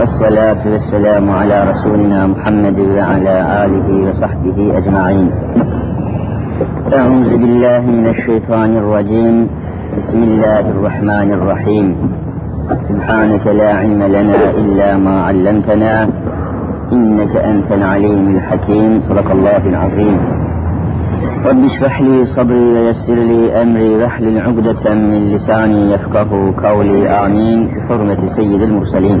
والصلاة والسلام على رسولنا محمد وعلى آله وصحبه أجمعين. أعوذ بالله من الشيطان الرجيم. بسم الله الرحمن الرحيم. سبحانك لا علم لنا إلا ما علمتنا إنك أنت العليم الحكيم. صدق الله العظيم. رب اشرح لي صدري ويسر لي أمري واحلل عقدة من لساني يفقه قولي. آمين. بحرمة سيد المرسلين.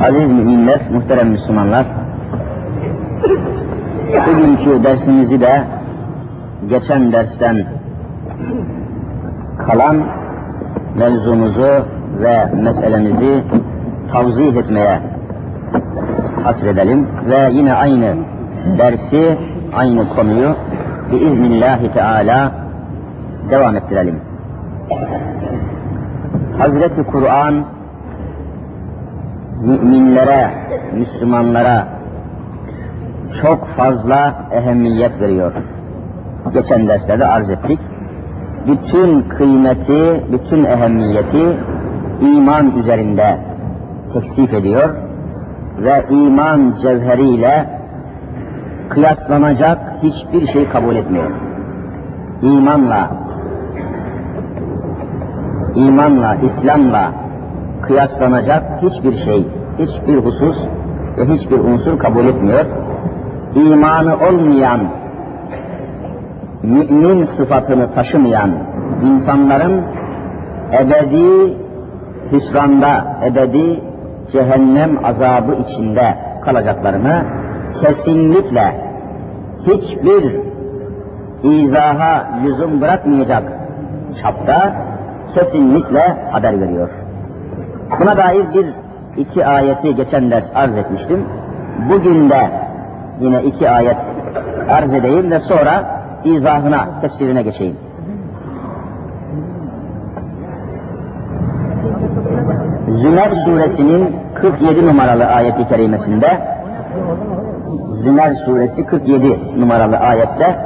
Aziz müminler, muhterem Müslümanlar, bugünkü dersimizi de geçen dersten kalan mevzumuzu ve meselemizi tavzih etmeye hasredelim ve yine aynı dersi, aynı konuyu biiznillahü teala devam ettirelim. Hazreti Kur'an müminlere, Müslümanlara çok fazla ehemmiyet veriyor. Geçen derslerde arz ettik. Bütün kıymeti, bütün ehemmiyeti iman üzerinde teksif ediyor ve iman cevheriyle kıyaslanacak hiçbir şey kabul etmiyor. İmanla, imanla, İslam'la kıyaslanacak hiçbir şey, hiçbir husus ve hiçbir unsur kabul etmiyor. İmanı olmayan, mümin sıfatını taşımayan insanların ebedi hüsranda, ebedi cehennem azabı içinde kalacaklarını kesinlikle hiçbir izaha lüzum bırakmayacak çapta kesinlikle haber veriyor. Buna dair bir iki ayeti geçen ders arz etmiştim. Bugün de yine iki ayet arz edeyim ve sonra izahına, tefsirine geçeyim. Zümer suresinin 47 numaralı ayeti kerimesinde Zümer suresi 47 numaralı ayette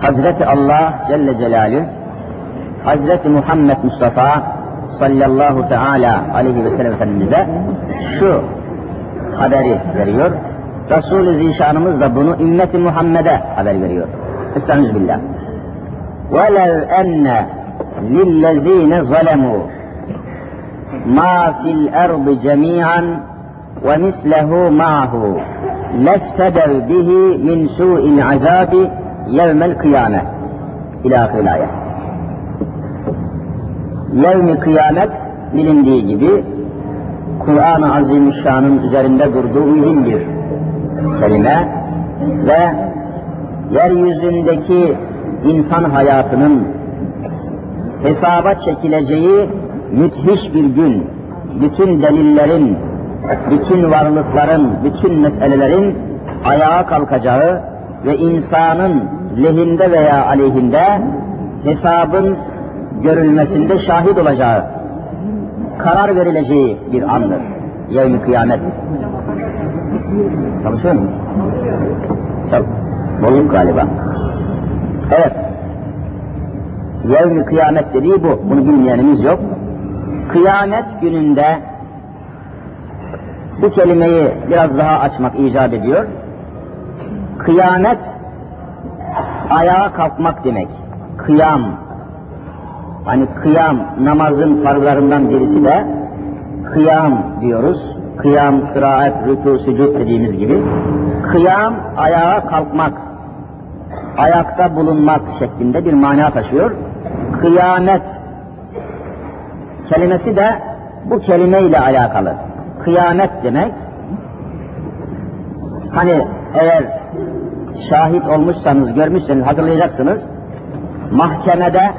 Hazreti Allah Celle Celaluhu Hazreti Muhammed Mustafa sallallahu teala aleyhi ve sellem Efendimiz'e şu haberi veriyor. Resul-i Zişanımız da bunu ümmeti Muhammed'e haber veriyor. Estağfirullah. وَلَوْ اَنَّ لِلَّذ۪ينَ ظَلَمُوا مَا فِي الْأَرْضِ جَمِيعًا وَمِثْلَهُ مَعَهُ لَفْتَدَوْا بِهِ مِنْ سُوءِ الْعَذَابِ يَوْمَ الْقِيَامَةِ İlâ ahir ayet. Yevmi kıyamet bilindiği gibi Kur'an-ı Azimüşşan'ın üzerinde durduğu mühim bir kelime ve yeryüzündeki insan hayatının hesaba çekileceği müthiş bir gün, bütün delillerin, bütün varlıkların, bütün meselelerin ayağa kalkacağı ve insanın lehinde veya aleyhinde hesabın görülmesinde şahit olacağı, karar verileceği bir andır. Yevmi kıyamet. Çalışıyor mu? Çok. Bolluk galiba. Evet. Yevmi kıyamet dediği bu. Bunu bilmeyenimiz yok. Kıyamet gününde bu kelimeyi biraz daha açmak icap ediyor. Kıyamet ayağa kalkmak demek. Kıyam. Hani kıyam namazın farzlarından birisi de kıyam diyoruz. Kıyam, kıraat, rükû, sücud dediğimiz gibi. Kıyam ayağa kalkmak, ayakta bulunmak şeklinde bir mana taşıyor. Kıyamet kelimesi de bu kelimeyle alakalı. Kıyamet demek, hani eğer şahit olmuşsanız, görmüşseniz hatırlayacaksınız, mahkemede,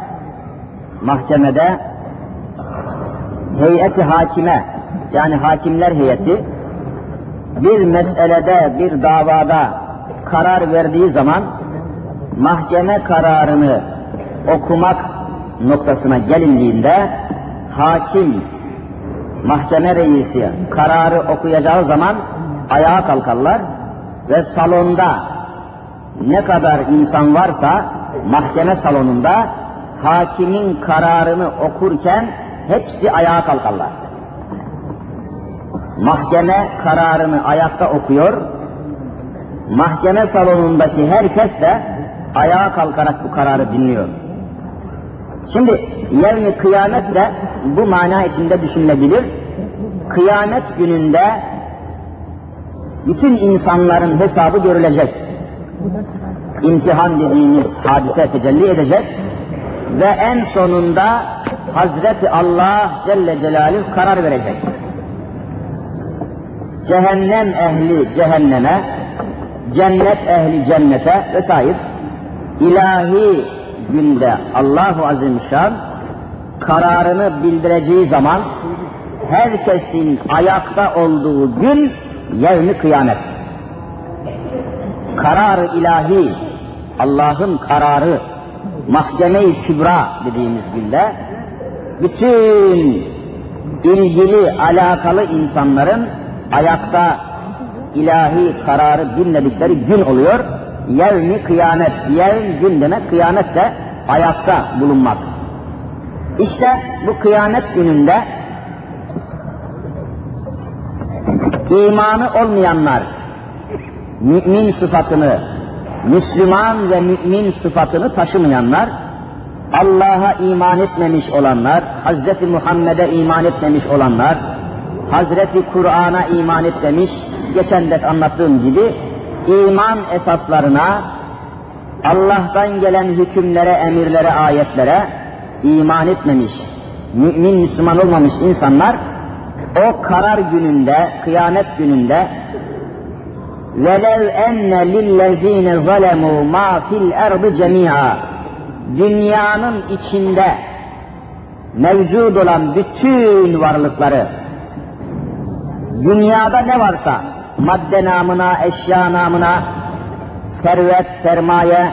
mahkemede heyeti hakime, yani hakimler heyeti, bir meselede, bir davada karar verdiği zaman mahkeme kararını okumak noktasına gelindiğinde hakim, mahkeme reisi kararı okuyacağı zaman ayağa kalkarlar ve salonda ne kadar insan varsa mahkeme salonunda hakimin kararını okurken hepsi ayağa kalkarlar. Mahkeme kararını ayakta okuyor, mahkeme salonundaki herkes de ayağa kalkarak bu kararı dinliyor. Şimdi yevmi kıyamet de bu mana içinde düşünülebilir. Kıyamet gününde bütün insanların hesabı görülecek. İmtihan dediğimiz hadise tecelli edecek ve en sonunda Hazreti Allah Celle Celaluhu karar verecek. Cehennem ehli cehenneme, cennet ehli cennete vesaire ilahi günde Allahu Azimüşşan kararını bildireceği zaman herkesin ayakta olduğu gün yevmi kıyamet. Karar ilahi, Allah'ın kararı, mahkeme-i kübra dediğimiz günde bütün ilgili, alakalı insanların ayakta ilahi kararı dinledikleri gün oluyor. Yevmi kıyamet, yevm gün demek kıyamet de ayakta bulunmak. İşte bu kıyamet gününde imanı olmayanlar, mümin sıfatını, Müslüman ve mümin sıfatını taşımayanlar, Allah'a iman etmemiş olanlar, Hazreti Muhammed'e iman etmemiş olanlar, Hazreti Kur'an'a iman etmemiş, geçen ders anlattığım gibi iman esaslarına, Allah'tan gelen hükümlere, emirlere, ayetlere iman etmemiş, mümin, Müslüman olmamış insanlar o karar gününde, kıyamet gününde وَلَوْ اَنَّ لِلَّذ۪ينَ ظَلَمُوا مَا فِي الْاَرْضِ جَمِيعًا Dünyanın içinde mevcut olan bütün varlıkları, dünyada ne varsa, madde namına, eşya namına, servet, sermaye,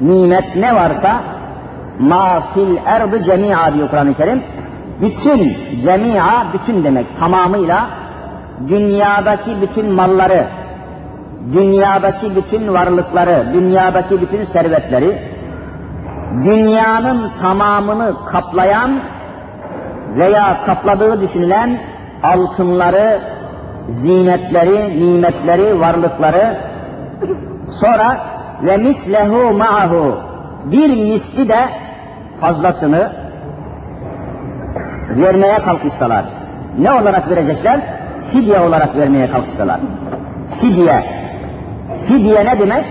nimet ne varsa, ma fil erdi cemi'a diyor Kur'an-ı Kerim. Bütün, cemi'a, bütün demek tamamıyla dünyadaki bütün malları, dünyadaki bütün varlıkları, dünyadaki bütün servetleri, dünyanın tamamını kaplayan veya kapladığı düşünülen altınları, zinetleri, nimetleri, varlıkları, sonra ve mislehu ma'ahu bir misli de fazlasını vermeye kalkışsalar. Ne olarak verecekler? Fidye olarak vermeye kalkışsalar. Fidye. Fidye ne demek?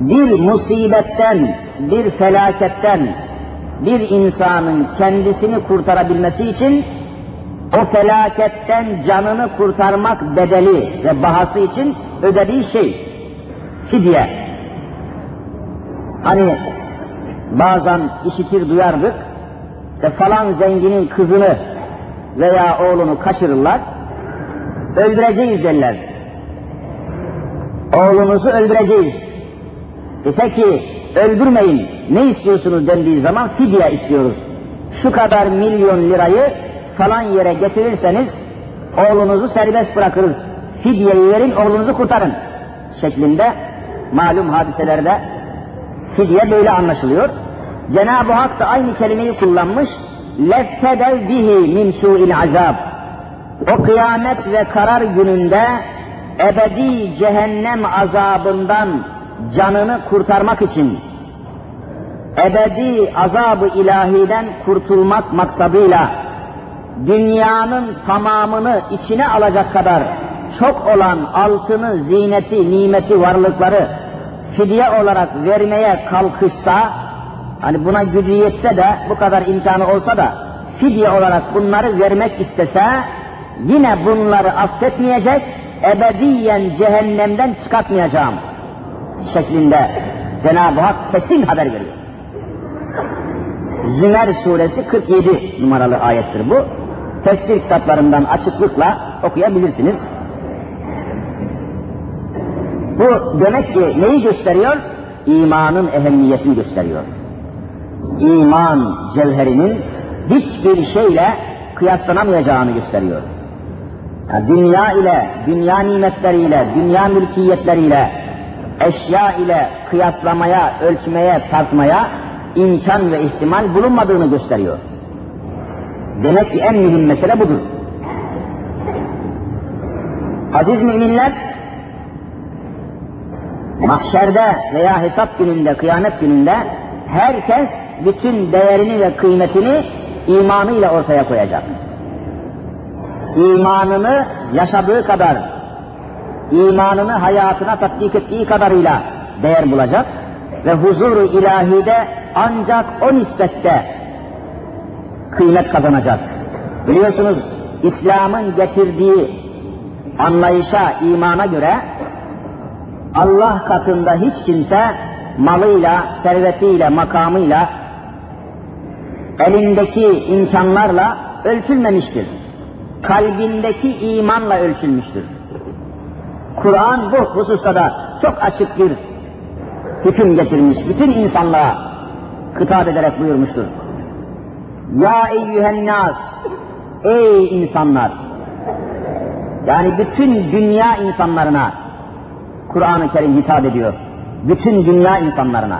Bir musibetten, bir felaketten bir insanın kendisini kurtarabilmesi için o felaketten canını kurtarmak bedeli ve bahası için ödediği şey fidye. Hani bazen işitir duyardık, işte falan zenginin kızını veya oğlunu kaçırırlar, öldüreceğiz derler. Oğlunuzu öldüreceğiz. Dese ki öldürmeyin ne istiyorsunuz dendiği zaman fidye istiyoruz. Şu kadar milyon lirayı falan yere getirirseniz oğlunuzu serbest bırakırız. Fidyeyi verin oğlunuzu kurtarın şeklinde malum hadiselerde fidye böyle anlaşılıyor. Cenab-ı Hak da aynı kelimeyi kullanmış. Leftedev bihi min su'il azab. O kıyamet ve karar gününde ebedi cehennem azabından canını kurtarmak için ebedi azabı ilahiden kurtulmak maksadıyla dünyanın tamamını içine alacak kadar çok olan altını, zineti, nimeti, varlıkları fidye olarak vermeye kalkışsa, hani buna gücü yetse de, bu kadar imkanı olsa da, fidye olarak bunları vermek istese, yine bunları affetmeyecek, ebediyen cehennemden çıkartmayacağım şeklinde Cenab-ı Hak kesin haber veriyor. Zümer suresi 47 numaralı ayettir bu. Tefsir kitaplarından açıklıkla okuyabilirsiniz. Bu demek ki neyi gösteriyor? İmanın ehemmiyetini gösteriyor. İman cevherinin hiçbir şeyle kıyaslanamayacağını gösteriyor. Dünya ile, dünya nimetleriyle, dünya mülkiyetleriyle, eşya ile kıyaslamaya, ölçmeye, tartmaya imkan ve ihtimal bulunmadığını gösteriyor. Demek ki en mühim mesele budur. Aziz müminler, mahşerde veya hesap gününde, kıyamet gününde herkes bütün değerini ve kıymetini imanıyla ortaya koyacak. İmanını yaşadığı kadar, imanını hayatına tatbik ettiği kadarıyla değer bulacak ve huzuru ilahide ancak o nispette kıymet kazanacak. Biliyorsunuz İslam'ın getirdiği anlayışa, imana göre Allah katında hiç kimse malıyla, servetiyle, makamıyla, elindeki imkanlarla ölçülmemiştir. Kalbindeki imanla ölçülmüştür. Kur'an bu hususta da çok açık bir hüküm getirmiş. Bütün insanlığa hitap ederek buyurmuştur. Ya eyyühen nas, ey insanlar! Yani bütün dünya insanlarına Kur'an-ı Kerim hitap ediyor. Bütün dünya insanlarına.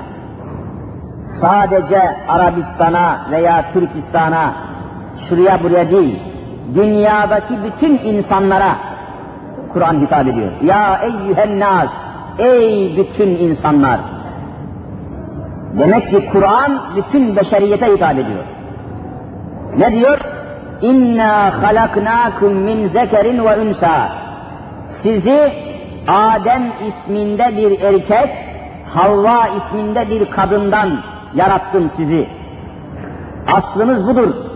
Sadece Arabistan'a veya Türkistan'a, şuraya buraya değil, dünyadaki bütün insanlara Kur'an hitap ediyor. Ya eyyühen nas, ey bütün insanlar! Demek ki Kur'an bütün beşeriyete hitap ediyor. Ne diyor? İnna halaknakum min zekerin ve unsa. Sizi Adem isminde bir erkek, Havva isminde bir kadından yarattım sizi. Aslınız budur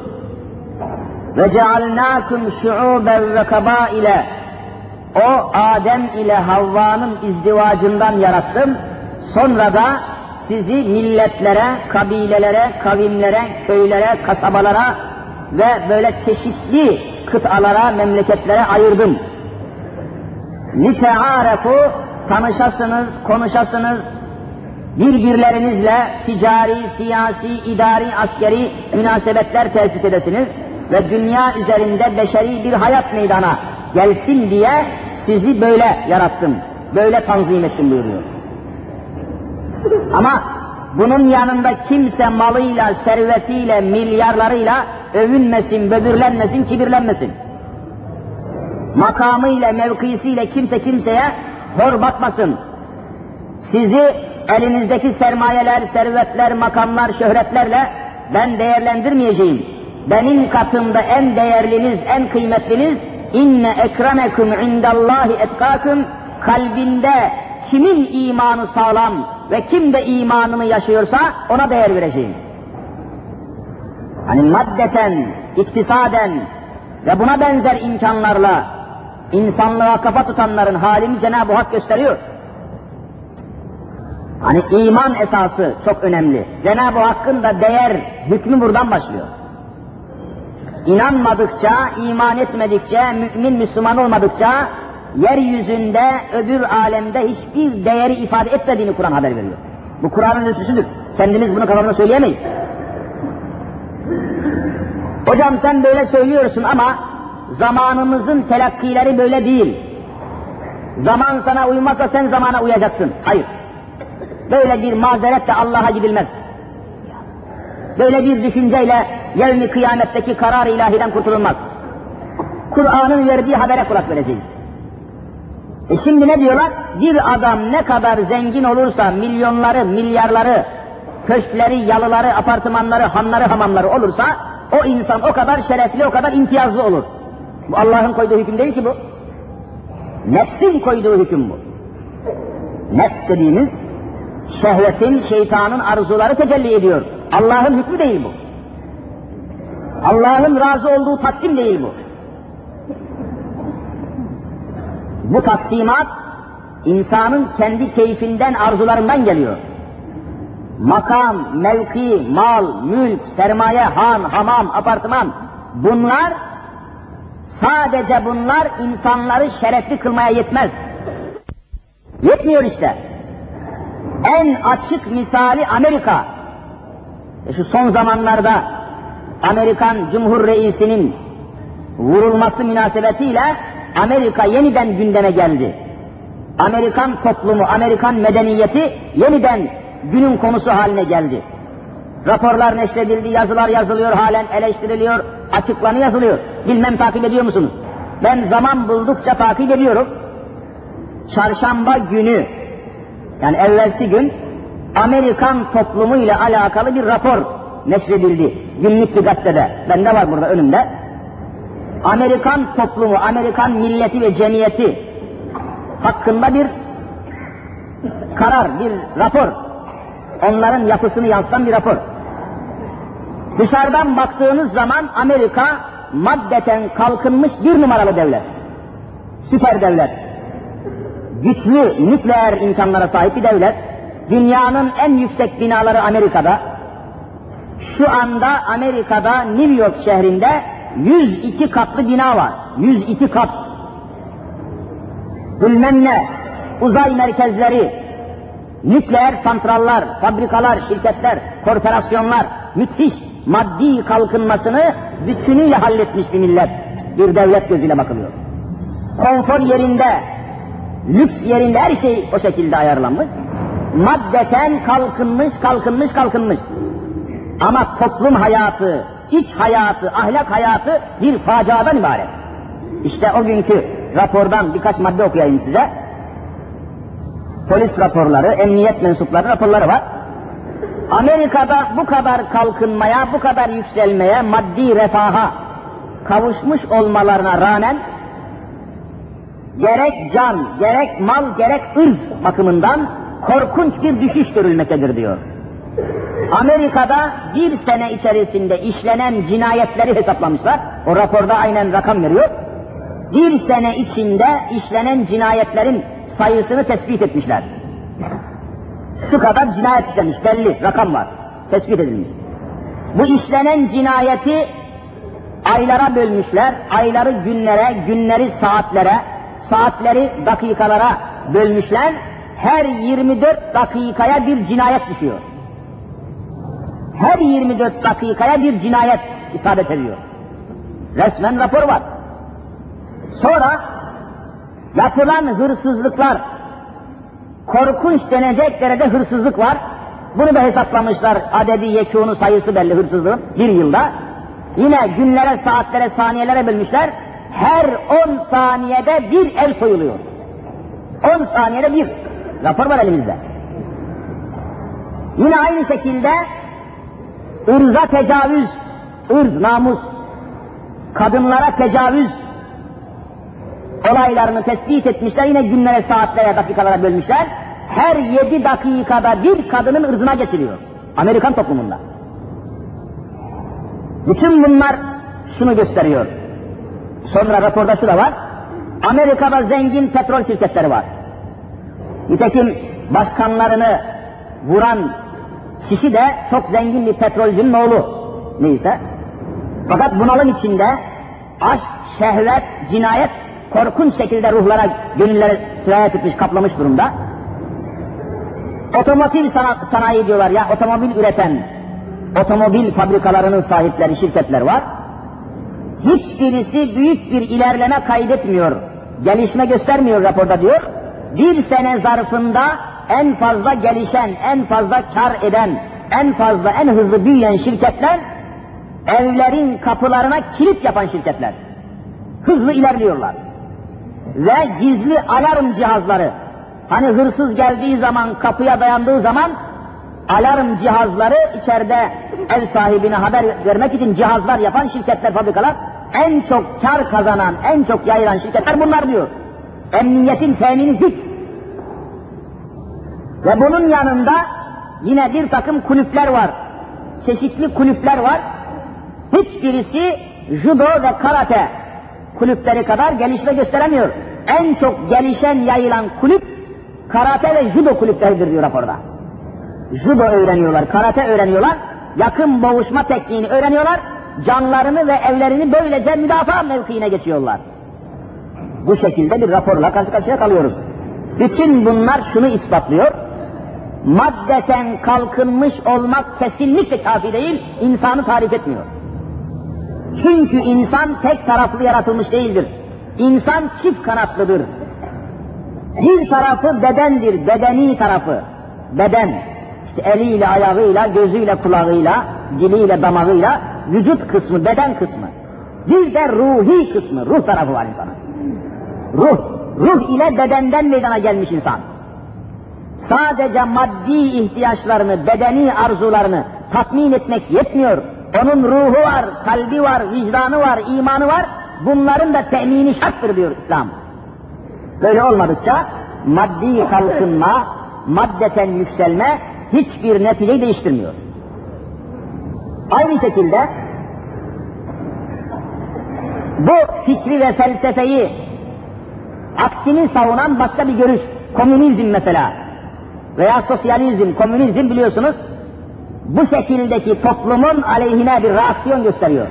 ve cealnâküm şu'ûben ve kabaile o Adem ile Havva'nın izdivacından yarattım. Sonra da sizi milletlere, kabilelere, kavimlere, köylere, kasabalara ve böyle çeşitli kıtalara, memleketlere ayırdım. Lite'arefu tanışasınız, konuşasınız, birbirlerinizle ticari, siyasi, idari, askeri münasebetler tesis edesiniz.'' Ve dünya üzerinde beşeri bir hayat meydana gelsin diye sizi böyle yarattım, böyle tanzim ettim buyuruyor. Ama bunun yanında kimse malıyla, servetiyle, milyarlarıyla övünmesin, böbürlenmesin, kibirlenmesin. Makamıyla, mevkisiyle kimse kimseye hor bakmasın. Sizi elinizdeki sermayeler, servetler, makamlar, şöhretlerle ben değerlendirmeyeceğim. Benim katımda en değerliniz, en kıymetliniz inne ekremekum indallahi etkakum kalbinde kimin imanı sağlam ve kim de imanını yaşıyorsa ona değer vereceğim. Hani maddeten, iktisaden ve buna benzer imkanlarla insanlığa kafa tutanların halini Cenab-ı Hak gösteriyor. Hani iman esası çok önemli. Cenab-ı Hakk'ın da değer hükmü buradan başlıyor. İnanmadıkça, iman etmedikçe, mümin Müslüman olmadıkça yeryüzünde, öbür alemde hiçbir değeri ifade etmediğini Kur'an haber veriyor. Bu Kur'an'ın ölçüsüdür. Kendimiz bunu kafamda söyleyemeyiz. Hocam sen böyle söylüyorsun ama zamanımızın telakkileri böyle değil. Zaman sana uymazsa sen zamana uyacaksın. Hayır. Böyle bir mazeretle Allah'a gidilmez. Böyle bir düşünceyle yevmi kıyametteki karar ilahiden kurtulunmaz. Kur'an'ın verdiği habere kulak vereceğiz. E şimdi ne diyorlar? Bir adam ne kadar zengin olursa milyonları, milyarları, köşkleri, yalıları, apartmanları, hanları, hamamları olursa o insan o kadar şerefli, o kadar imtiyazlı olur. Bu Allah'ın koyduğu hüküm değil ki bu. Nefsin koyduğu hüküm bu. Nefs dediğimiz şehvetin, şeytanın arzuları tecelli ediyor. Allah'ın hükmü değil bu. Allah'ın razı olduğu taksim değil bu. Bu taksimat insanın kendi keyfinden, arzularından geliyor. Makam, mevki, mal, mülk, sermaye, han, hamam, apartman bunlar sadece bunlar insanları şerefli kılmaya yetmez. Yetmiyor işte. En açık misali Amerika. E şu son zamanlarda Amerikan Cumhur Reisi'nin vurulması münasebetiyle Amerika yeniden gündeme geldi. Amerikan toplumu, Amerikan medeniyeti yeniden günün konusu haline geldi. Raporlar neşredildi, yazılar yazılıyor, halen eleştiriliyor, açıklanı yazılıyor. Bilmem takip ediyor musunuz? Ben zaman buldukça takip ediyorum. Çarşamba günü, yani evvelsi gün Amerikan toplumu ile alakalı bir rapor neşredildi. Günlük bir gazetede. Bende var burada önümde. Amerikan toplumu, Amerikan milleti ve cemiyeti hakkında bir karar, bir rapor. Onların yapısını yansıtan bir rapor. Dışarıdan baktığınız zaman Amerika maddeten kalkınmış bir numaralı devlet. Süper devlet. Güçlü nükleer imkanlara sahip bir devlet. Dünyanın en yüksek binaları Amerika'da. Şu anda Amerika'da New York şehrinde 102 katlı bina var. 102 kat. Bilmem ne, uzay merkezleri, nükleer santrallar, fabrikalar, şirketler, korporasyonlar, müthiş maddi kalkınmasını bütünüyle halletmiş bir millet. Bir devlet gözüyle bakılıyor. Konfor yerinde, lüks yerinde her şey o şekilde ayarlanmış. Maddeten kalkınmış, kalkınmış, kalkınmış. Ama toplum hayatı, iç hayatı, ahlak hayatı bir faciadan ibaret. İşte o günkü rapordan birkaç madde okuyayım size. Polis raporları, emniyet mensupları raporları var. Amerika'da bu kadar kalkınmaya, bu kadar yükselmeye, maddi refaha kavuşmuş olmalarına rağmen gerek can, gerek mal, gerek ırz bakımından korkunç bir düşüş görülmektedir diyor. Amerika'da bir sene içerisinde işlenen cinayetleri hesaplamışlar. O raporda aynen rakam veriyor. Bir sene içinde işlenen cinayetlerin sayısını tespit etmişler. Şu kadar cinayet işlemiş belli rakam var. Tespit edilmiş. Bu işlenen cinayeti aylara bölmüşler. Ayları günlere, günleri saatlere, saatleri dakikalara bölmüşler. Her 24 dakikaya bir cinayet düşüyor her 24 dakikaya bir cinayet isabet ediyor. Resmen rapor var. Sonra yapılan hırsızlıklar, korkunç denecek derecede hırsızlık var. Bunu da hesaplamışlar, adedi yekûnu sayısı belli hırsızlığın bir yılda. Yine günlere, saatlere, saniyelere bölmüşler. Her 10 saniyede bir el soyuluyor. 10 saniyede bir. Rapor var elimizde. Yine aynı şekilde ırza tecavüz, ırz, namus, kadınlara tecavüz olaylarını tespit etmişler. Yine günlere, saatlere, dakikalara bölmüşler. Her yedi dakikada bir kadının ırzına geçiliyor. Amerikan toplumunda. Bütün bunlar şunu gösteriyor. Sonra raporda şu da var. Amerika'da zengin petrol şirketleri var. Nitekim başkanlarını vuran Kişi de çok zengin bir petrolcünün oğlu. Neyse. Fakat bunalım içinde aşk, şehvet, cinayet korkunç şekilde ruhlara, gönüllere sirayet etmiş, kaplamış durumda. Otomobil sanayi diyorlar ya, otomobil üreten, otomobil fabrikalarının sahipleri, şirketler var. Hiçbirisi büyük bir ilerleme kaydetmiyor, gelişme göstermiyor raporda diyor. Bir sene zarfında en fazla gelişen, en fazla kar eden, en fazla, en hızlı büyüyen şirketler, evlerin kapılarına kilit yapan şirketler. Hızlı ilerliyorlar. Ve gizli alarm cihazları, hani hırsız geldiği zaman, kapıya dayandığı zaman, alarm cihazları içeride ev sahibine haber vermek için cihazlar yapan şirketler, fabrikalar, en çok kar kazanan, en çok yayılan şirketler bunlar diyor. Emniyetin temini hiç ve bunun yanında yine bir takım kulüpler var. Çeşitli kulüpler var. Hiçbirisi judo ve karate kulüpleri kadar gelişme gösteremiyor. En çok gelişen yayılan kulüp karate ve judo kulüpleridir diyor raporda. Judo öğreniyorlar, karate öğreniyorlar, yakın boğuşma tekniğini öğreniyorlar, canlarını ve evlerini böylece müdafaa mevkiine geçiyorlar. Bu şekilde bir raporla karşı karşıya kalıyoruz. Bütün bunlar şunu ispatlıyor. Maddeten kalkınmış olmak kesinlikle kafi değil, insanı tarif etmiyor. Çünkü insan tek taraflı yaratılmış değildir. İnsan çift kanatlıdır. Bir tarafı bedendir, bedeni tarafı. Beden. İşte eliyle, ayağıyla, gözüyle, kulağıyla, diliyle, damağıyla, vücut kısmı, beden kısmı. Bir de ruhi kısmı, ruh tarafı var insanın. Ruh, ruh ile bedenden meydana gelmiş insan. Sadece maddi ihtiyaçlarını, bedeni arzularını tatmin etmek yetmiyor. Onun ruhu var, kalbi var, vicdanı var, imanı var. Bunların da temini şarttır diyor İslam. Böyle olmadıkça maddi kalkınma, maddeten yükselme hiçbir neticeyi değiştirmiyor. Aynı şekilde bu fikri ve felsefeyi aksini savunan başka bir görüş, komünizm mesela veya sosyalizm, komünizm biliyorsunuz bu şekildeki toplumun aleyhine bir reaksiyon gösteriyor.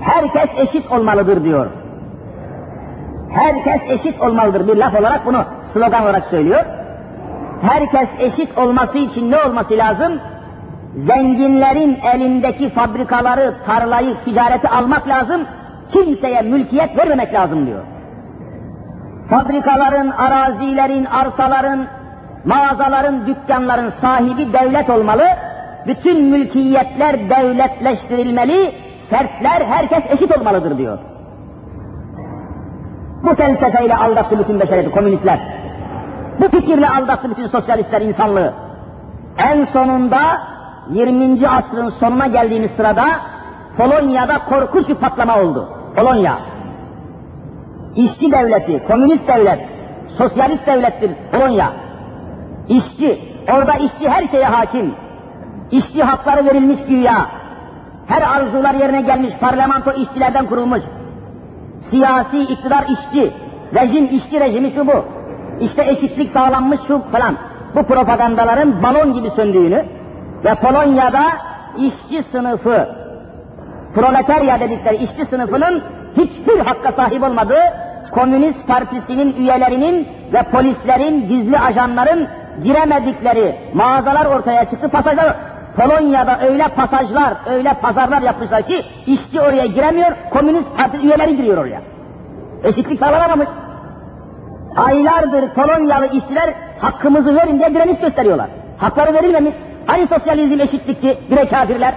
Herkes eşit olmalıdır diyor. Herkes eşit olmalıdır bir laf olarak bunu slogan olarak söylüyor. Herkes eşit olması için ne olması lazım? Zenginlerin elindeki fabrikaları, tarlayı, ticareti almak lazım. Kimseye mülkiyet vermemek lazım diyor. Fabrikaların, arazilerin, arsaların, mağazaların, dükkanların sahibi devlet olmalı. Bütün mülkiyetler devletleştirilmeli. Fertler, herkes eşit olmalıdır diyor. Bu felsefeyle aldattı bütün beşeriyeti, komünistler. Bu fikirle aldattı bütün sosyalistler insanlığı. En sonunda 20. asrın sonuna geldiğimiz sırada Polonya'da korkunç bir patlama oldu. Polonya. İşçi devleti, komünist devlet, sosyalist devlettir Polonya. İşçi, orada işçi her şeye hakim. İşçi hakları verilmiş güya. Her arzular yerine gelmiş, parlamento işçilerden kurulmuş. Siyasi iktidar işçi, rejim işçi rejimi şu bu. İşte eşitlik sağlanmış şu falan. Bu propagandaların balon gibi söndüğünü ve Polonya'da işçi sınıfı, proletarya dedikleri işçi sınıfının hiçbir hakka sahip olmadığı, Komünist Partisi'nin üyelerinin ve polislerin, gizli ajanların giremedikleri mağazalar ortaya çıktı, pasajlar. Polonya'da öyle pasajlar, öyle pazarlar yapmışlar ki işçi oraya giremiyor, Komünist Parti üyeleri giriyor oraya. Eşitlik sağlanamamış. Aylardır Polonyalı işçiler hakkımızı verin diye direniş gösteriyorlar. Hakları verilmemiş. Hani sosyalizm eşitlikti, bire kafirler.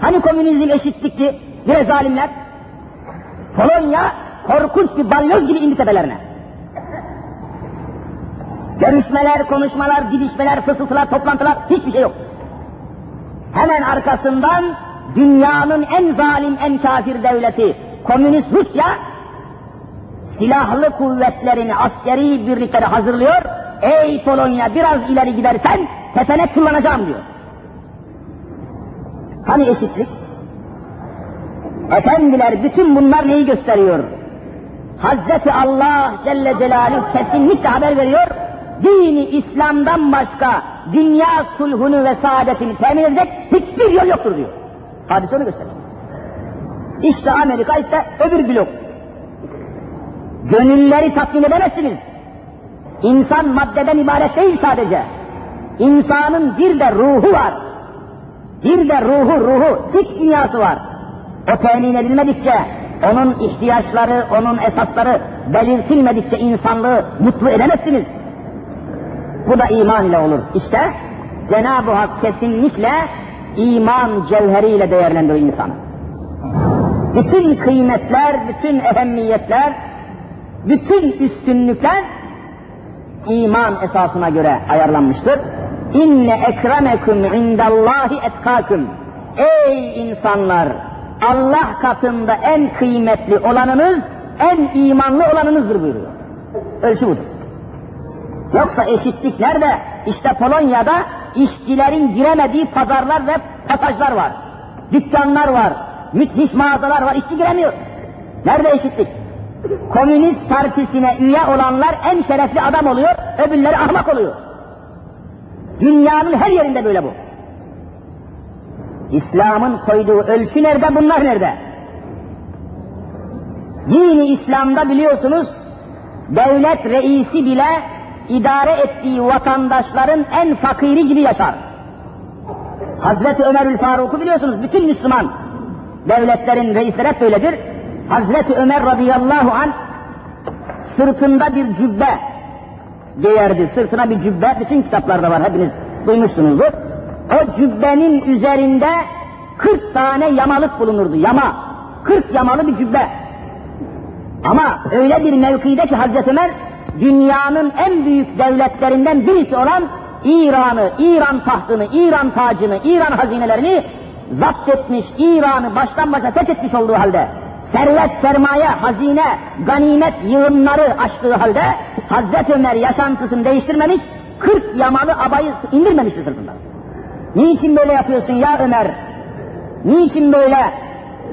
Hani komünizm eşitlikti, bire zalimler. Polonya korkunç bir balyoz gibi indi tepelerine. Görüşmeler, konuşmalar, didişmeler, fısıltılar, toplantılar hiçbir şey yok. Hemen arkasından dünyanın en zalim, en kafir devleti, komünist Rusya, silahlı kuvvetlerini, askeri birlikleri hazırlıyor. Ey Polonya biraz ileri gidersen tepenek kullanacağım diyor. Hani eşitlik? Efendiler bütün bunlar neyi gösteriyor? Hazreti Allah Celle Celaluhu kesinlikle haber veriyor. Dini İslam'dan başka dünya sulhunu ve saadetini temin edecek hiçbir yol yoktur diyor. Hadis onu gösteriyor. İşte Amerika işte öbür blok. Gönülleri tatmin edemezsiniz. İnsan maddeden ibaret değil sadece. İnsanın bir de ruhu var. Bir de ruhu, ruhu, iç dünyası var. O temin edilmedikçe, onun ihtiyaçları, onun esasları belirtilmedikçe insanlığı mutlu edemezsiniz. Bu da iman ile olur. İşte Cenab-ı Hak kesinlikle iman cevheriyle değerlendiriyor insanı. Bütün kıymetler, bütün ehemmiyetler, bütün üstünlükler iman esasına göre ayarlanmıştır. İnne ekremekum indallahi etkâküm. Ey insanlar! Allah katında en kıymetli olanınız, en imanlı olanınızdır buyuruyor. Ölçü budur. Yoksa eşitlik nerede? İşte Polonya'da işçilerin giremediği pazarlar ve pasajlar var. Dükkanlar var, müthiş mağazalar var, işçi giremiyor. Nerede eşitlik? Komünist partisine üye olanlar en şerefli adam oluyor, öbürleri ahmak oluyor. Dünyanın her yerinde böyle bu. İslam'ın koyduğu ölçü nerede, bunlar nerede? Dini İslam'da biliyorsunuz, devlet reisi bile idare ettiği vatandaşların en fakiri gibi yaşar. Hazreti Ömerül Faruk'u biliyorsunuz, bütün Müslüman devletlerin reisleri hep böyledir. Hazreti Ömer radıyallahu an sırtında bir cübbe giyerdi. Sırtına bir cübbe, bütün kitaplarda var, hepiniz duymuşsunuzdur. O cübbenin üzerinde 40 tane yamalık bulunurdu, yama. 40 yamalı bir cübbe. Ama öyle bir mevkide ki Hazreti Ömer, dünyanın en büyük devletlerinden birisi olan İran'ı, İran tahtını, İran tacını, İran hazinelerini zapt etmiş, İran'ı baştan başa fethetmiş olduğu halde, servet, sermaye, hazine, ganimet yığınları açtığı halde, Hazreti Ömer yaşantısını değiştirmemiş, 40 yamalı abayı indirmemişti sırtından. Niçin böyle yapıyorsun ya Ömer? Niçin böyle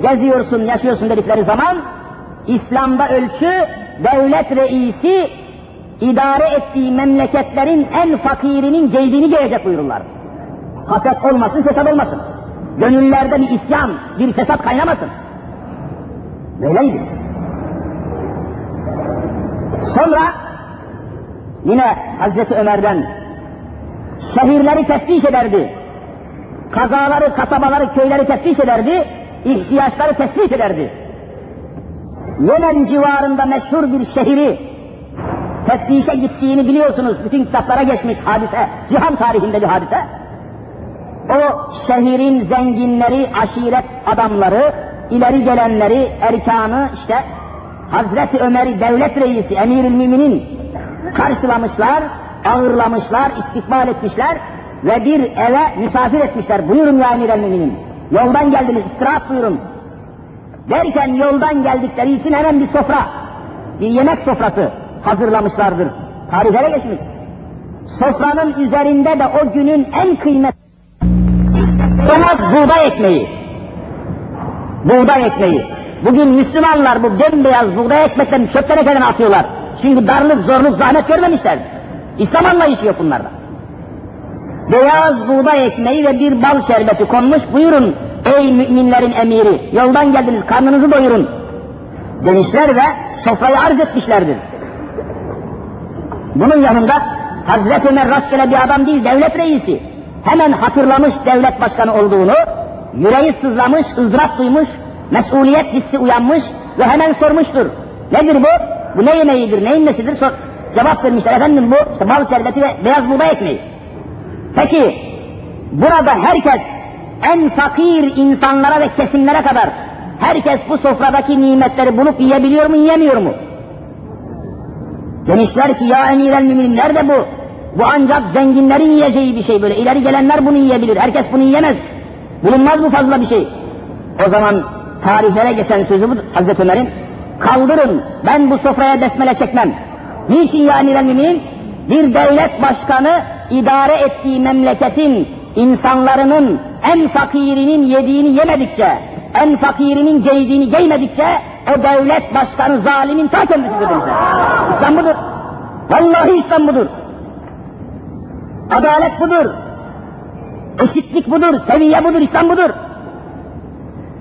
geziyorsun, yaşıyorsun dedikleri zaman, İslam'da ölçü, devlet reisi, idare ettiği memleketlerin en fakirinin ceybini gelecek buyururlar. Haset olmasın, fesat olmasın. Gönüllerde bir isyan, bir fesat kaynamasın. Böyleydi. Sonra yine Hazreti Ömer'den şehirleri teftiş ederdi. Kazaları, kasabaları, köyleri teftiş ederdi. ihtiyaçları tespit ederdi. Yemen civarında meşhur bir şehri teftişe gittiğini biliyorsunuz. Bütün kitaplara geçmiş hadise. Cihan tarihinde bir hadise. O şehrin zenginleri, aşiret adamları, ileri gelenleri, erkanı işte Hazreti Ömer'i devlet reisi, emir müminin karşılamışlar, ağırlamışlar, istikbal etmişler ve bir eve misafir etmişler. Buyurun ya emir müminin. Yoldan geldiniz, istirahat buyurun. Derken yoldan geldikleri için hemen bir sofra, bir yemek sofrası hazırlamışlardır. Tarihlere geçmiş. Sofranın üzerinde de o günün en kıymetli Domaz buğday ekmeği. Buğday ekmeği. Bugün Müslümanlar bu bembeyaz buğday ekmeklerini çöp atıyorlar. Çünkü darlık, zorluk, zahmet görmemişler. İslam anlayışı yok bunlarda. Beyaz buğday ekmeği ve bir bal şerbeti konmuş. Buyurun ey müminlerin emiri, yoldan geldiniz, karnınızı doyurun. Demişler ve sofrayı arz etmişlerdir. Bunun yanında Hazreti Ömer rastgele bir adam değil, devlet reisi. Hemen hatırlamış devlet başkanı olduğunu, yüreği sızlamış, ızdırap duymuş, mesuliyet hissi uyanmış ve hemen sormuştur. Nedir bu? Bu ne yemeğidir, neyin nesidir? Sor. Cevap vermişler, efendim bu işte bal şerbeti ve beyaz buğday ekmeği. Peki, burada herkes en fakir insanlara ve kesimlere kadar herkes bu sofradaki nimetleri bulup yiyebiliyor mu, yiyemiyor mu? Demişler ki ya emir müminin nerede bu? Bu ancak zenginlerin yiyeceği bir şey böyle. İleri gelenler bunu yiyebilir. Herkes bunu yiyemez. Bulunmaz bu fazla bir şey. O zaman tarihlere geçen sözü bu Hazreti Ömer'in. Kaldırın ben bu sofraya besmele çekmem. Niçin ya emir müminin? Bir devlet başkanı idare ettiği memleketin insanlarının en fakirinin yediğini yemedikçe, en fakirinin giydiğini giymedikçe o devlet başkanı zalimin ta kendisidir demişler. İslam budur. Vallahi İslam budur. Adalet budur. Eşitlik budur, seviye budur, İslam budur.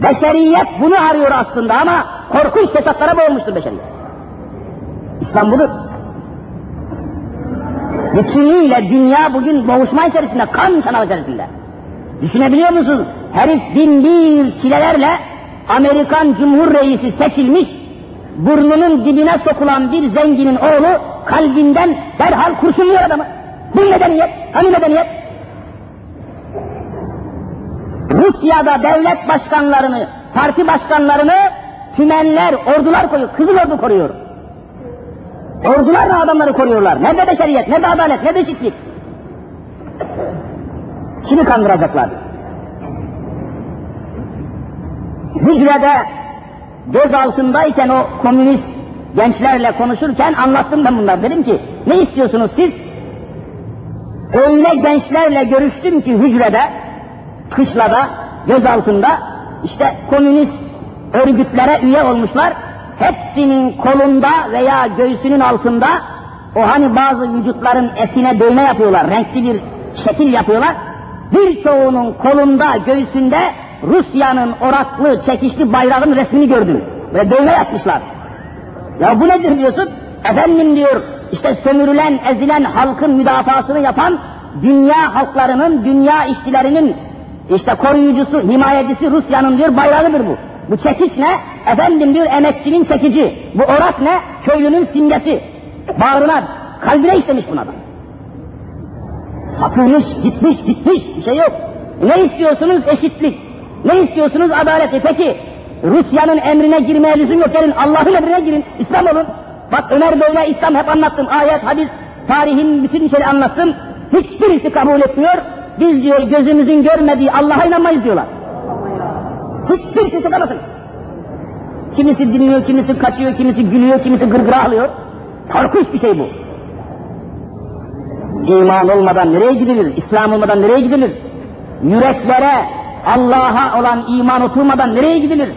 Beşeriyet bunu arıyor aslında ama korkunç fesatlara boğulmuştur beşeriyet. İslam budur. Bütünüyle dünya bugün boğuşma içerisinde, kan çanağı içerisinde. Düşünebiliyor musunuz? Herif bin bir çilelerle Amerikan Cumhur Reisi seçilmiş, burnunun dibine sokulan bir zenginin oğlu kalbinden derhal kurşunluyor adamı. Bu medeniyet, hani medeniyet? Rusya'da devlet başkanlarını, parti başkanlarını tümenler, ordular koyuyor, Kızıl Ordu koruyor. Ordular da adamları koruyorlar. Nerede beşeriyet, nerede adalet, nerede eşitlik? Kimi kandıracaklar? Hücrede göz altındayken o komünist gençlerle konuşurken anlattım ben bunlar. Dedim ki ne istiyorsunuz siz? Öyle gençlerle görüştüm ki hücrede, kışlada, göz altında işte komünist örgütlere üye olmuşlar. Hepsinin kolunda veya göğsünün altında o hani bazı vücutların etine dövme yapıyorlar, renkli bir şekil yapıyorlar. Birçoğunun kolunda, göğsünde Rusya'nın oraklı, çekişli bayrağın resmini gördüm. Ve dövme yapmışlar. Ya bu nedir diyorsun? Efendim diyor, işte sömürülen, ezilen halkın müdafasını yapan dünya halklarının, dünya işçilerinin işte koruyucusu, himayecisi Rusya'nın diyor bayrağıdır bu. Bu çekiş ne? Efendim diyor emekçinin çekici. Bu orak ne? Köylünün simgesi. Bağrına, kalbine işlemiş buna da. Satılmış, gitmiş, gitmiş, bir şey yok. Ne istiyorsunuz? Eşitlik. Ne istiyorsunuz? Adaleti. Peki, Rusya'nın emrine girmeye lüzum yok. Gelin Allah'ın emrine girin. İslam olun. Bak Ömer böyle İslam hep anlattım. Ayet, hadis, tarihin bütün şeyi anlattım. Hiçbirisi kabul etmiyor. Biz diyor gözümüzün görmediği Allah'a inanmayız diyorlar. Hiçbirisi tıkamasın. Kimisi dinliyor, kimisi kaçıyor, kimisi gülüyor, kimisi gırgıra alıyor. Korkunç bir şey bu. İman olmadan nereye gidilir? İslam olmadan nereye gidilir? Yüreklere Allah'a olan iman oturmadan nereye gidilir?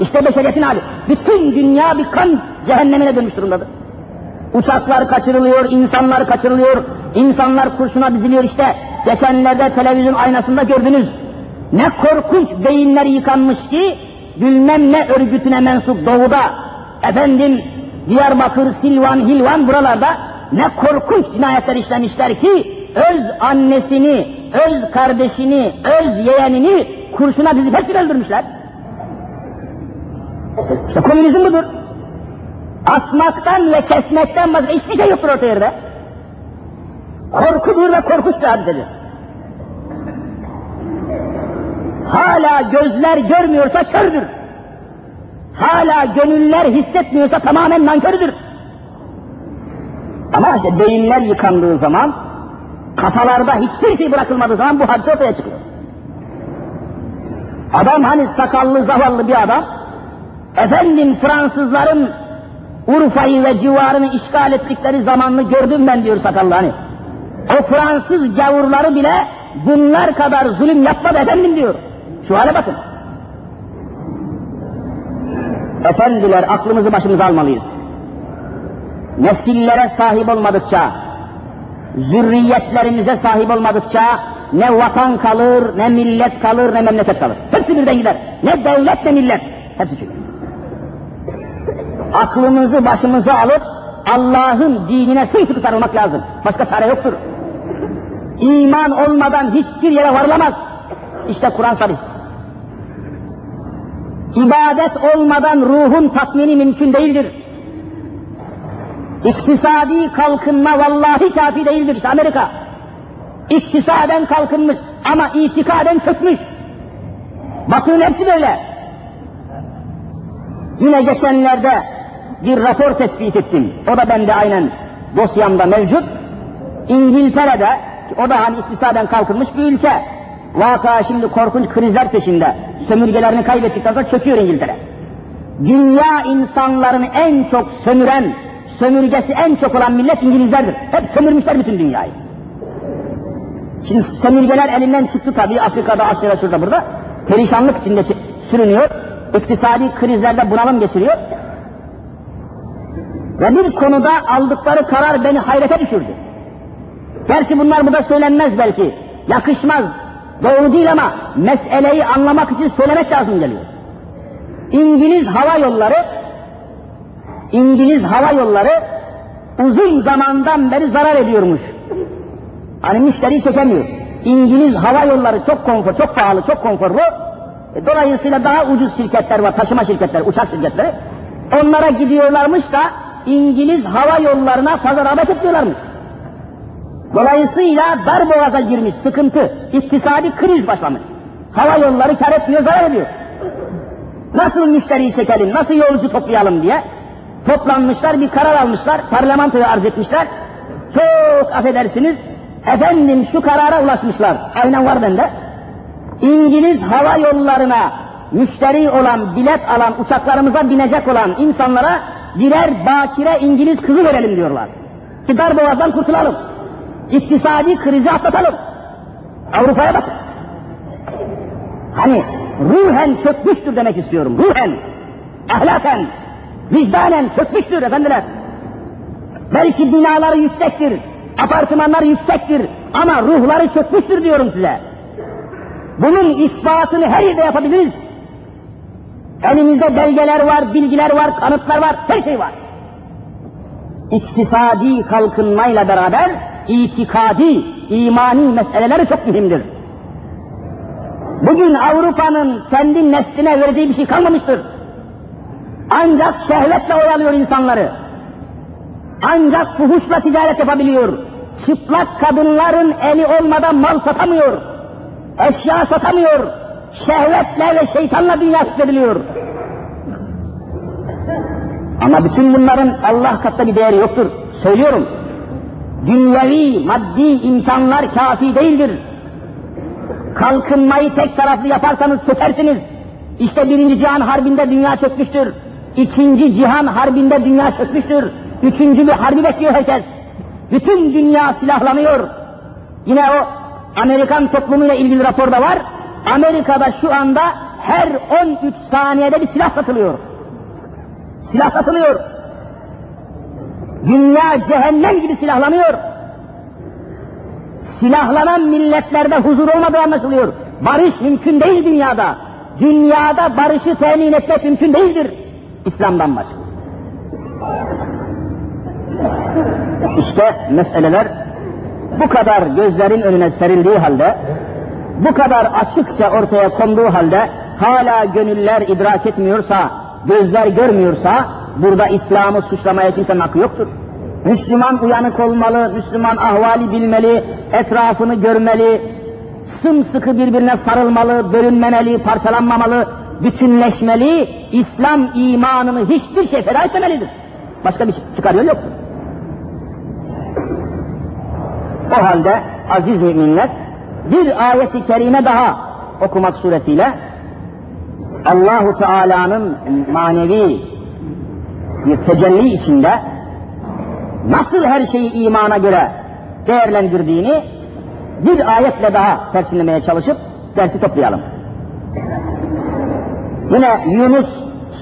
İşte beşeriyetin hali. Bütün dünya bir kan cehennemine dönmüş durumdadır. Uçaklar kaçırılıyor, insanlar kaçırılıyor, insanlar kurşuna diziliyor işte. Geçenlerde televizyon aynasında gördünüz. Ne korkunç beyinler yıkanmış ki, bilmem ne örgütüne mensup doğuda, efendim Diyarbakır, Silvan, Hilvan buralarda ne korkunç cinayetler işlemişler ki, öz annesini, öz kardeşini, öz yeğenini kurşuna dizip hepsini öldürmüşler. İşte komünizm budur. Asmaktan ve kesmekten başka hiçbir şey yoktur orta yerde. Korkudur ve korkunç bir hadisedir. Hala gözler görmüyorsa kördür. Hala gönüller hissetmiyorsa tamamen nankördür. Ama işte beyinler yıkandığı zaman, kafalarda hiçbir şey bırakılmadığı zaman bu hadise ortaya çıkıyor. Adam hani sakallı zavallı bir adam, efendim Fransızların Urfa'yı ve civarını işgal ettikleri zamanını gördüm ben diyor sakallı hani. O Fransız gavurları bile bunlar kadar zulüm yapmadı efendim diyor. Şu hale bakın. Efendiler aklımızı başımıza almalıyız. Nesillere sahip olmadıkça, zürriyetlerimize sahip olmadıkça ne vatan kalır, ne millet kalır, ne memleket kalır. Hepsi birden gider. Ne devlet ne millet. Hepsi çıkıyor. Aklımızı başımıza alıp Allah'ın dinine sımsıkı sarılmak lazım. Başka çare yoktur. İman olmadan hiçbir yere varılamaz. İşte Kur'an sarı. İbadet olmadan ruhun tatmini mümkün değildir. İktisadi kalkınma vallahi kafi değildir. İşte Amerika. İktisaden kalkınmış ama itikaden çökmüş. Bakın hepsi böyle. Yine geçenlerde bir rapor tespit ettim. O da bende aynen dosyamda mevcut. İngiltere'de, o da hani iktisaden kalkınmış bir ülke. Vaka şimdi korkunç krizler peşinde. Sömürgelerini kaybettikten sonra çöküyor İngiltere. Dünya insanlarını en çok sömüren, sömürgesi en çok olan millet İngilizlerdir. Hep sömürmüşler bütün dünyayı. Şimdi sömürgeler elinden çıktı tabii Afrika'da, Asya'da, şurada, burada. Perişanlık içinde sürünüyor. İktisadi krizlerde bunalım geçiriyor. Ve bir konuda aldıkları karar beni hayrete düşürdü. Gerçi bunlar burada söylenmez belki. Yakışmaz. Doğru değil ama meseleyi anlamak için söylemek lazım geliyor. İngiliz hava yolları İngiliz hava yolları uzun zamandan beri zarar ediyormuş. Hani müşteriyi çekemiyor. İngiliz hava yolları çok konfor, çok pahalı, çok konforlu. E, dolayısıyla daha ucuz şirketler var, taşıma şirketleri, uçak şirketleri. Onlara gidiyorlarmış da İngiliz hava yollarına fazla rağbet etmiyorlarmış. Dolayısıyla dar boğaza girmiş sıkıntı, iktisadi kriz başlamış. Hava yolları kar etmiyor, zarar ediyor. Nasıl müşteriyi çekelim, nasıl yolcu toplayalım diye toplanmışlar, bir karar almışlar, parlamentoya arz etmişler. Çok affedersiniz, efendim şu karara ulaşmışlar, aynen var bende. İngiliz hava yollarına müşteri olan, bilet alan, uçaklarımıza binecek olan insanlara birer bakire İngiliz kızı verelim diyorlar. Ki dar boğazdan kurtulalım. İktisadi krizi atlatalım. Avrupa'ya bak. Hani ruhen çökmüştür demek istiyorum. Ruhen, ahlaken, vicdanen çökmüştür efendiler. Belki binaları yüksektir, apartmanlar yüksektir ama ruhları çökmüştür diyorum size. Bunun ispatını her yerde yapabiliriz. Elimizde belgeler var, bilgiler var, kanıtlar var, her şey var. iktisadi kalkınmayla beraber itikadi, imani meseleleri çok mühimdir. Bugün Avrupa'nın kendi nesline verdiği bir şey kalmamıştır. Ancak şehvetle oyalıyor insanları. Ancak fuhuşla ticaret yapabiliyor. Çıplak kadınların eli olmadan mal satamıyor. Eşya satamıyor. Şehvetle ve şeytanla dünya hükmediliyor. Ama bütün bunların Allah katında bir değeri yoktur. Söylüyorum. Dünyevi, maddi imkanlar kafi değildir. Kalkınmayı tek taraflı yaparsanız çökersiniz. İşte birinci cihan harbinde dünya çökmüştür. İkinci cihan harbinde dünya çökmüştür. Üçüncü bir harbi bekliyor herkes. Bütün dünya silahlanıyor. Yine o Amerikan toplumuyla ilgili raporda var. Amerika'da şu anda her 13 saniyede bir silah satılıyor. Silah satılıyor. Dünya cehennem gibi silahlanıyor. Silahlanan milletlerde huzur olmadığı anlaşılıyor. Barış mümkün değil dünyada. Dünyada barışı temin etmek mümkün değildir. İslam'dan başka. İşte meseleler bu kadar gözlerin önüne serildiği halde, bu kadar açıkça ortaya konduğu halde hala gönüller idrak etmiyorsa, gözler görmüyorsa burada İslam'ı suçlamaya kimsenin hakkı yoktur. Müslüman uyanık olmalı, Müslüman ahvali bilmeli, etrafını görmeli, sımsıkı birbirine sarılmalı, bölünmemeli, parçalanmamalı, bütünleşmeli, İslam imanını hiçbir şey feda etmemelidir. Başka bir çıkar yol yok. O halde aziz müminler bir ayeti kerime daha okumak suretiyle Allahu Teala'nın manevi bir tecelli içinde nasıl her şeyi imana göre değerlendirdiğini bir ayetle daha tersinlemeye çalışıp dersi toplayalım. Yine Yunus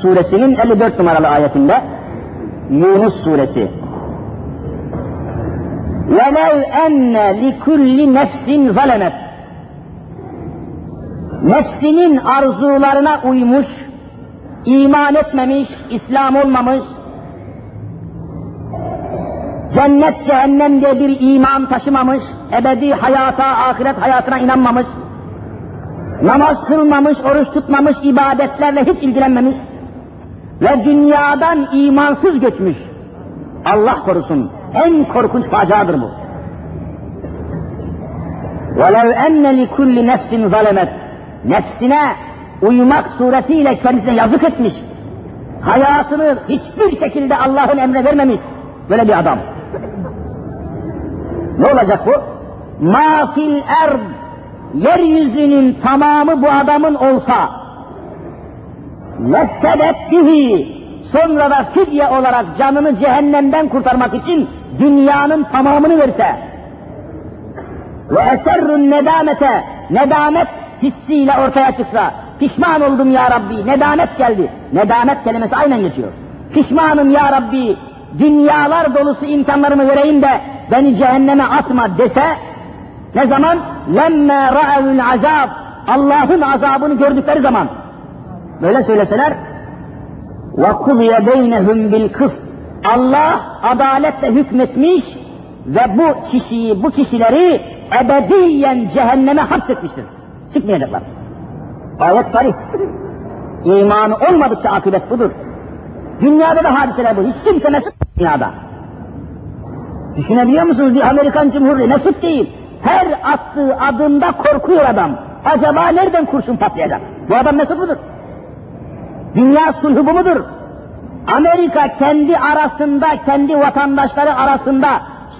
suresinin 54 numaralı ayetinde Yunus suresi وَلَوْ اَنَّ لِكُلِّ نَفْسٍ ظَلَمَتْ Nefsinin arzularına uymuş, iman etmemiş, İslam olmamış, cennet cehennem diye bir iman taşımamış, ebedi hayata, ahiret hayatına inanmamış, namaz kılmamış, oruç tutmamış, ibadetlerle hiç ilgilenmemiş ve dünyadan imansız göçmüş. Allah korusun. En korkunç faciadır bu. وَلَوْ اَنَّ لِكُلِّ نَفْسٍ ظَلَمَتْ Nefsine uymak suretiyle kendisine yazık etmiş. Hayatını hiçbir şekilde Allah'ın emre vermemiş. Böyle bir adam. Ne olacak bu? Ma fil erd yeryüzünün tamamı bu adamın olsa lessebettihi sonra da fidye olarak canını cehennemden kurtarmak için dünyanın tamamını verse ve eserrün nedamete nedamet hissiyle ortaya çıksa Pişman oldum ya Rabbi. Nedamet geldi. Nedamet kelimesi aynen geçiyor. Pişmanım ya Rabbi. Dünyalar dolusu imkanlarımı vereyim de beni cehenneme atma dese ne zaman? Lemme ra'evül azab. Allah'ın azabını gördükleri zaman. Böyle söyleseler ve kudiye beynehum bil kıst. Allah adaletle hükmetmiş ve bu kişiyi, bu kişileri ebediyen cehenneme hapsetmiştir. Çıkmayacaklar. Ayet sarih. İmanı olmadıkça akıbet budur. Dünyada da hadiseler bu. Hiç kimse mesut dünyada. Düşünebiliyor musunuz? Bir Amerikan Cumhuriyeti mesut değil. Her attığı adımda korkuyor adam. Acaba nereden kurşun patlayacak? Bu adam mesut mudur? Dünya sulhu bu mudur? Amerika kendi arasında, kendi vatandaşları arasında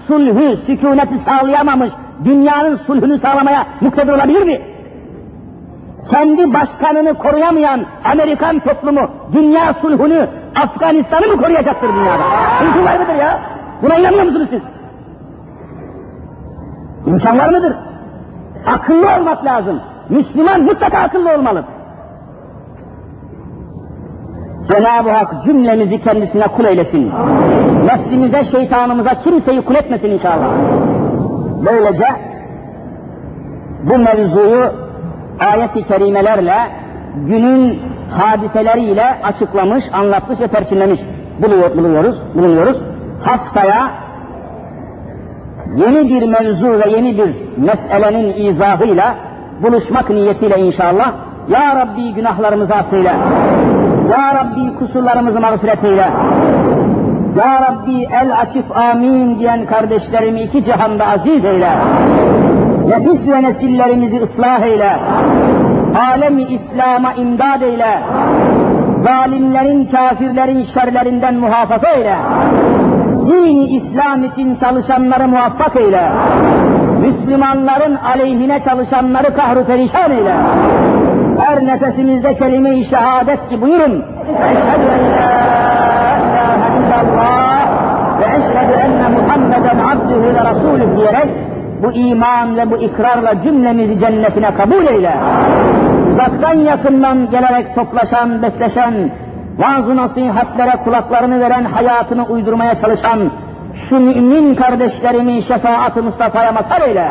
sulhü, sükuneti sağlayamamış, dünyanın sulhünü sağlamaya muktedir olabilir mi? Kendi başkanını koruyamayan Amerikan toplumu dünya sulhünü, Afganistan'ı mı koruyacaktır dünyada? Mümkün var mıdır ya? Buna inanmıyor musunuz siz? İmkan var mıdır? Akıllı olmak lazım. Müslüman mutlaka akıllı olmalı. Cenab-ı Hak cümlemizi kendisine kul eylesin. Nefsimize, şeytanımıza kimseyi kul etmesin inşallah. Böylece bu mevzuyu ayet-i kerimelerle, günün hadiseleriyle açıklamış, anlatmış ve perçinlemiş buluyor, buluyoruz, bulunuyoruz. haftaya yeni bir mevzu ve yeni bir meselenin izahıyla buluşmak niyetiyle inşallah Ya Rabbi günahlarımızı affeyle. Ya Rabbi kusurlarımızı mağfiret eyle. Ya Rabbi el açıp amin diyen kardeşlerimi iki cihanda aziz eyle. Nefis ve nesillerimizi ıslah eyle. Alemi İslam'a imdad eyle. Zalimlerin, kafirlerin şerlerinden muhafaza eyle. Dini İslam için çalışanları muvaffak eyle. Müslümanların aleyhine çalışanları kahru perişan eyle. Her nefesimizde kelime-i şehadet ki buyurun. Eşhedü en la ilahe illallah ve eşhedü enne Muhammeden abdühü ve rasulü diyerek bu iman ve bu ikrarla cümlemizi cennetine kabul eyle. Uzaktan yakından gelerek toplaşan, besleşen, vaaz nasihatlere kulaklarını veren, hayatını uydurmaya çalışan şu mümin kardeşlerimin şefaat-ı Mustafa'ya mazhar eyle.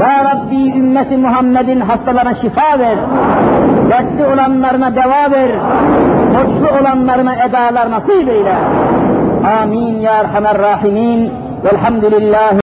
Ya Rabbi ümmeti Muhammed'in hastalarına şifa ver. Dertli olanlarına deva ver. Borçlu olanlarına edalar nasip eyle. Amin ya Erhamer Rahimin. Velhamdülillahi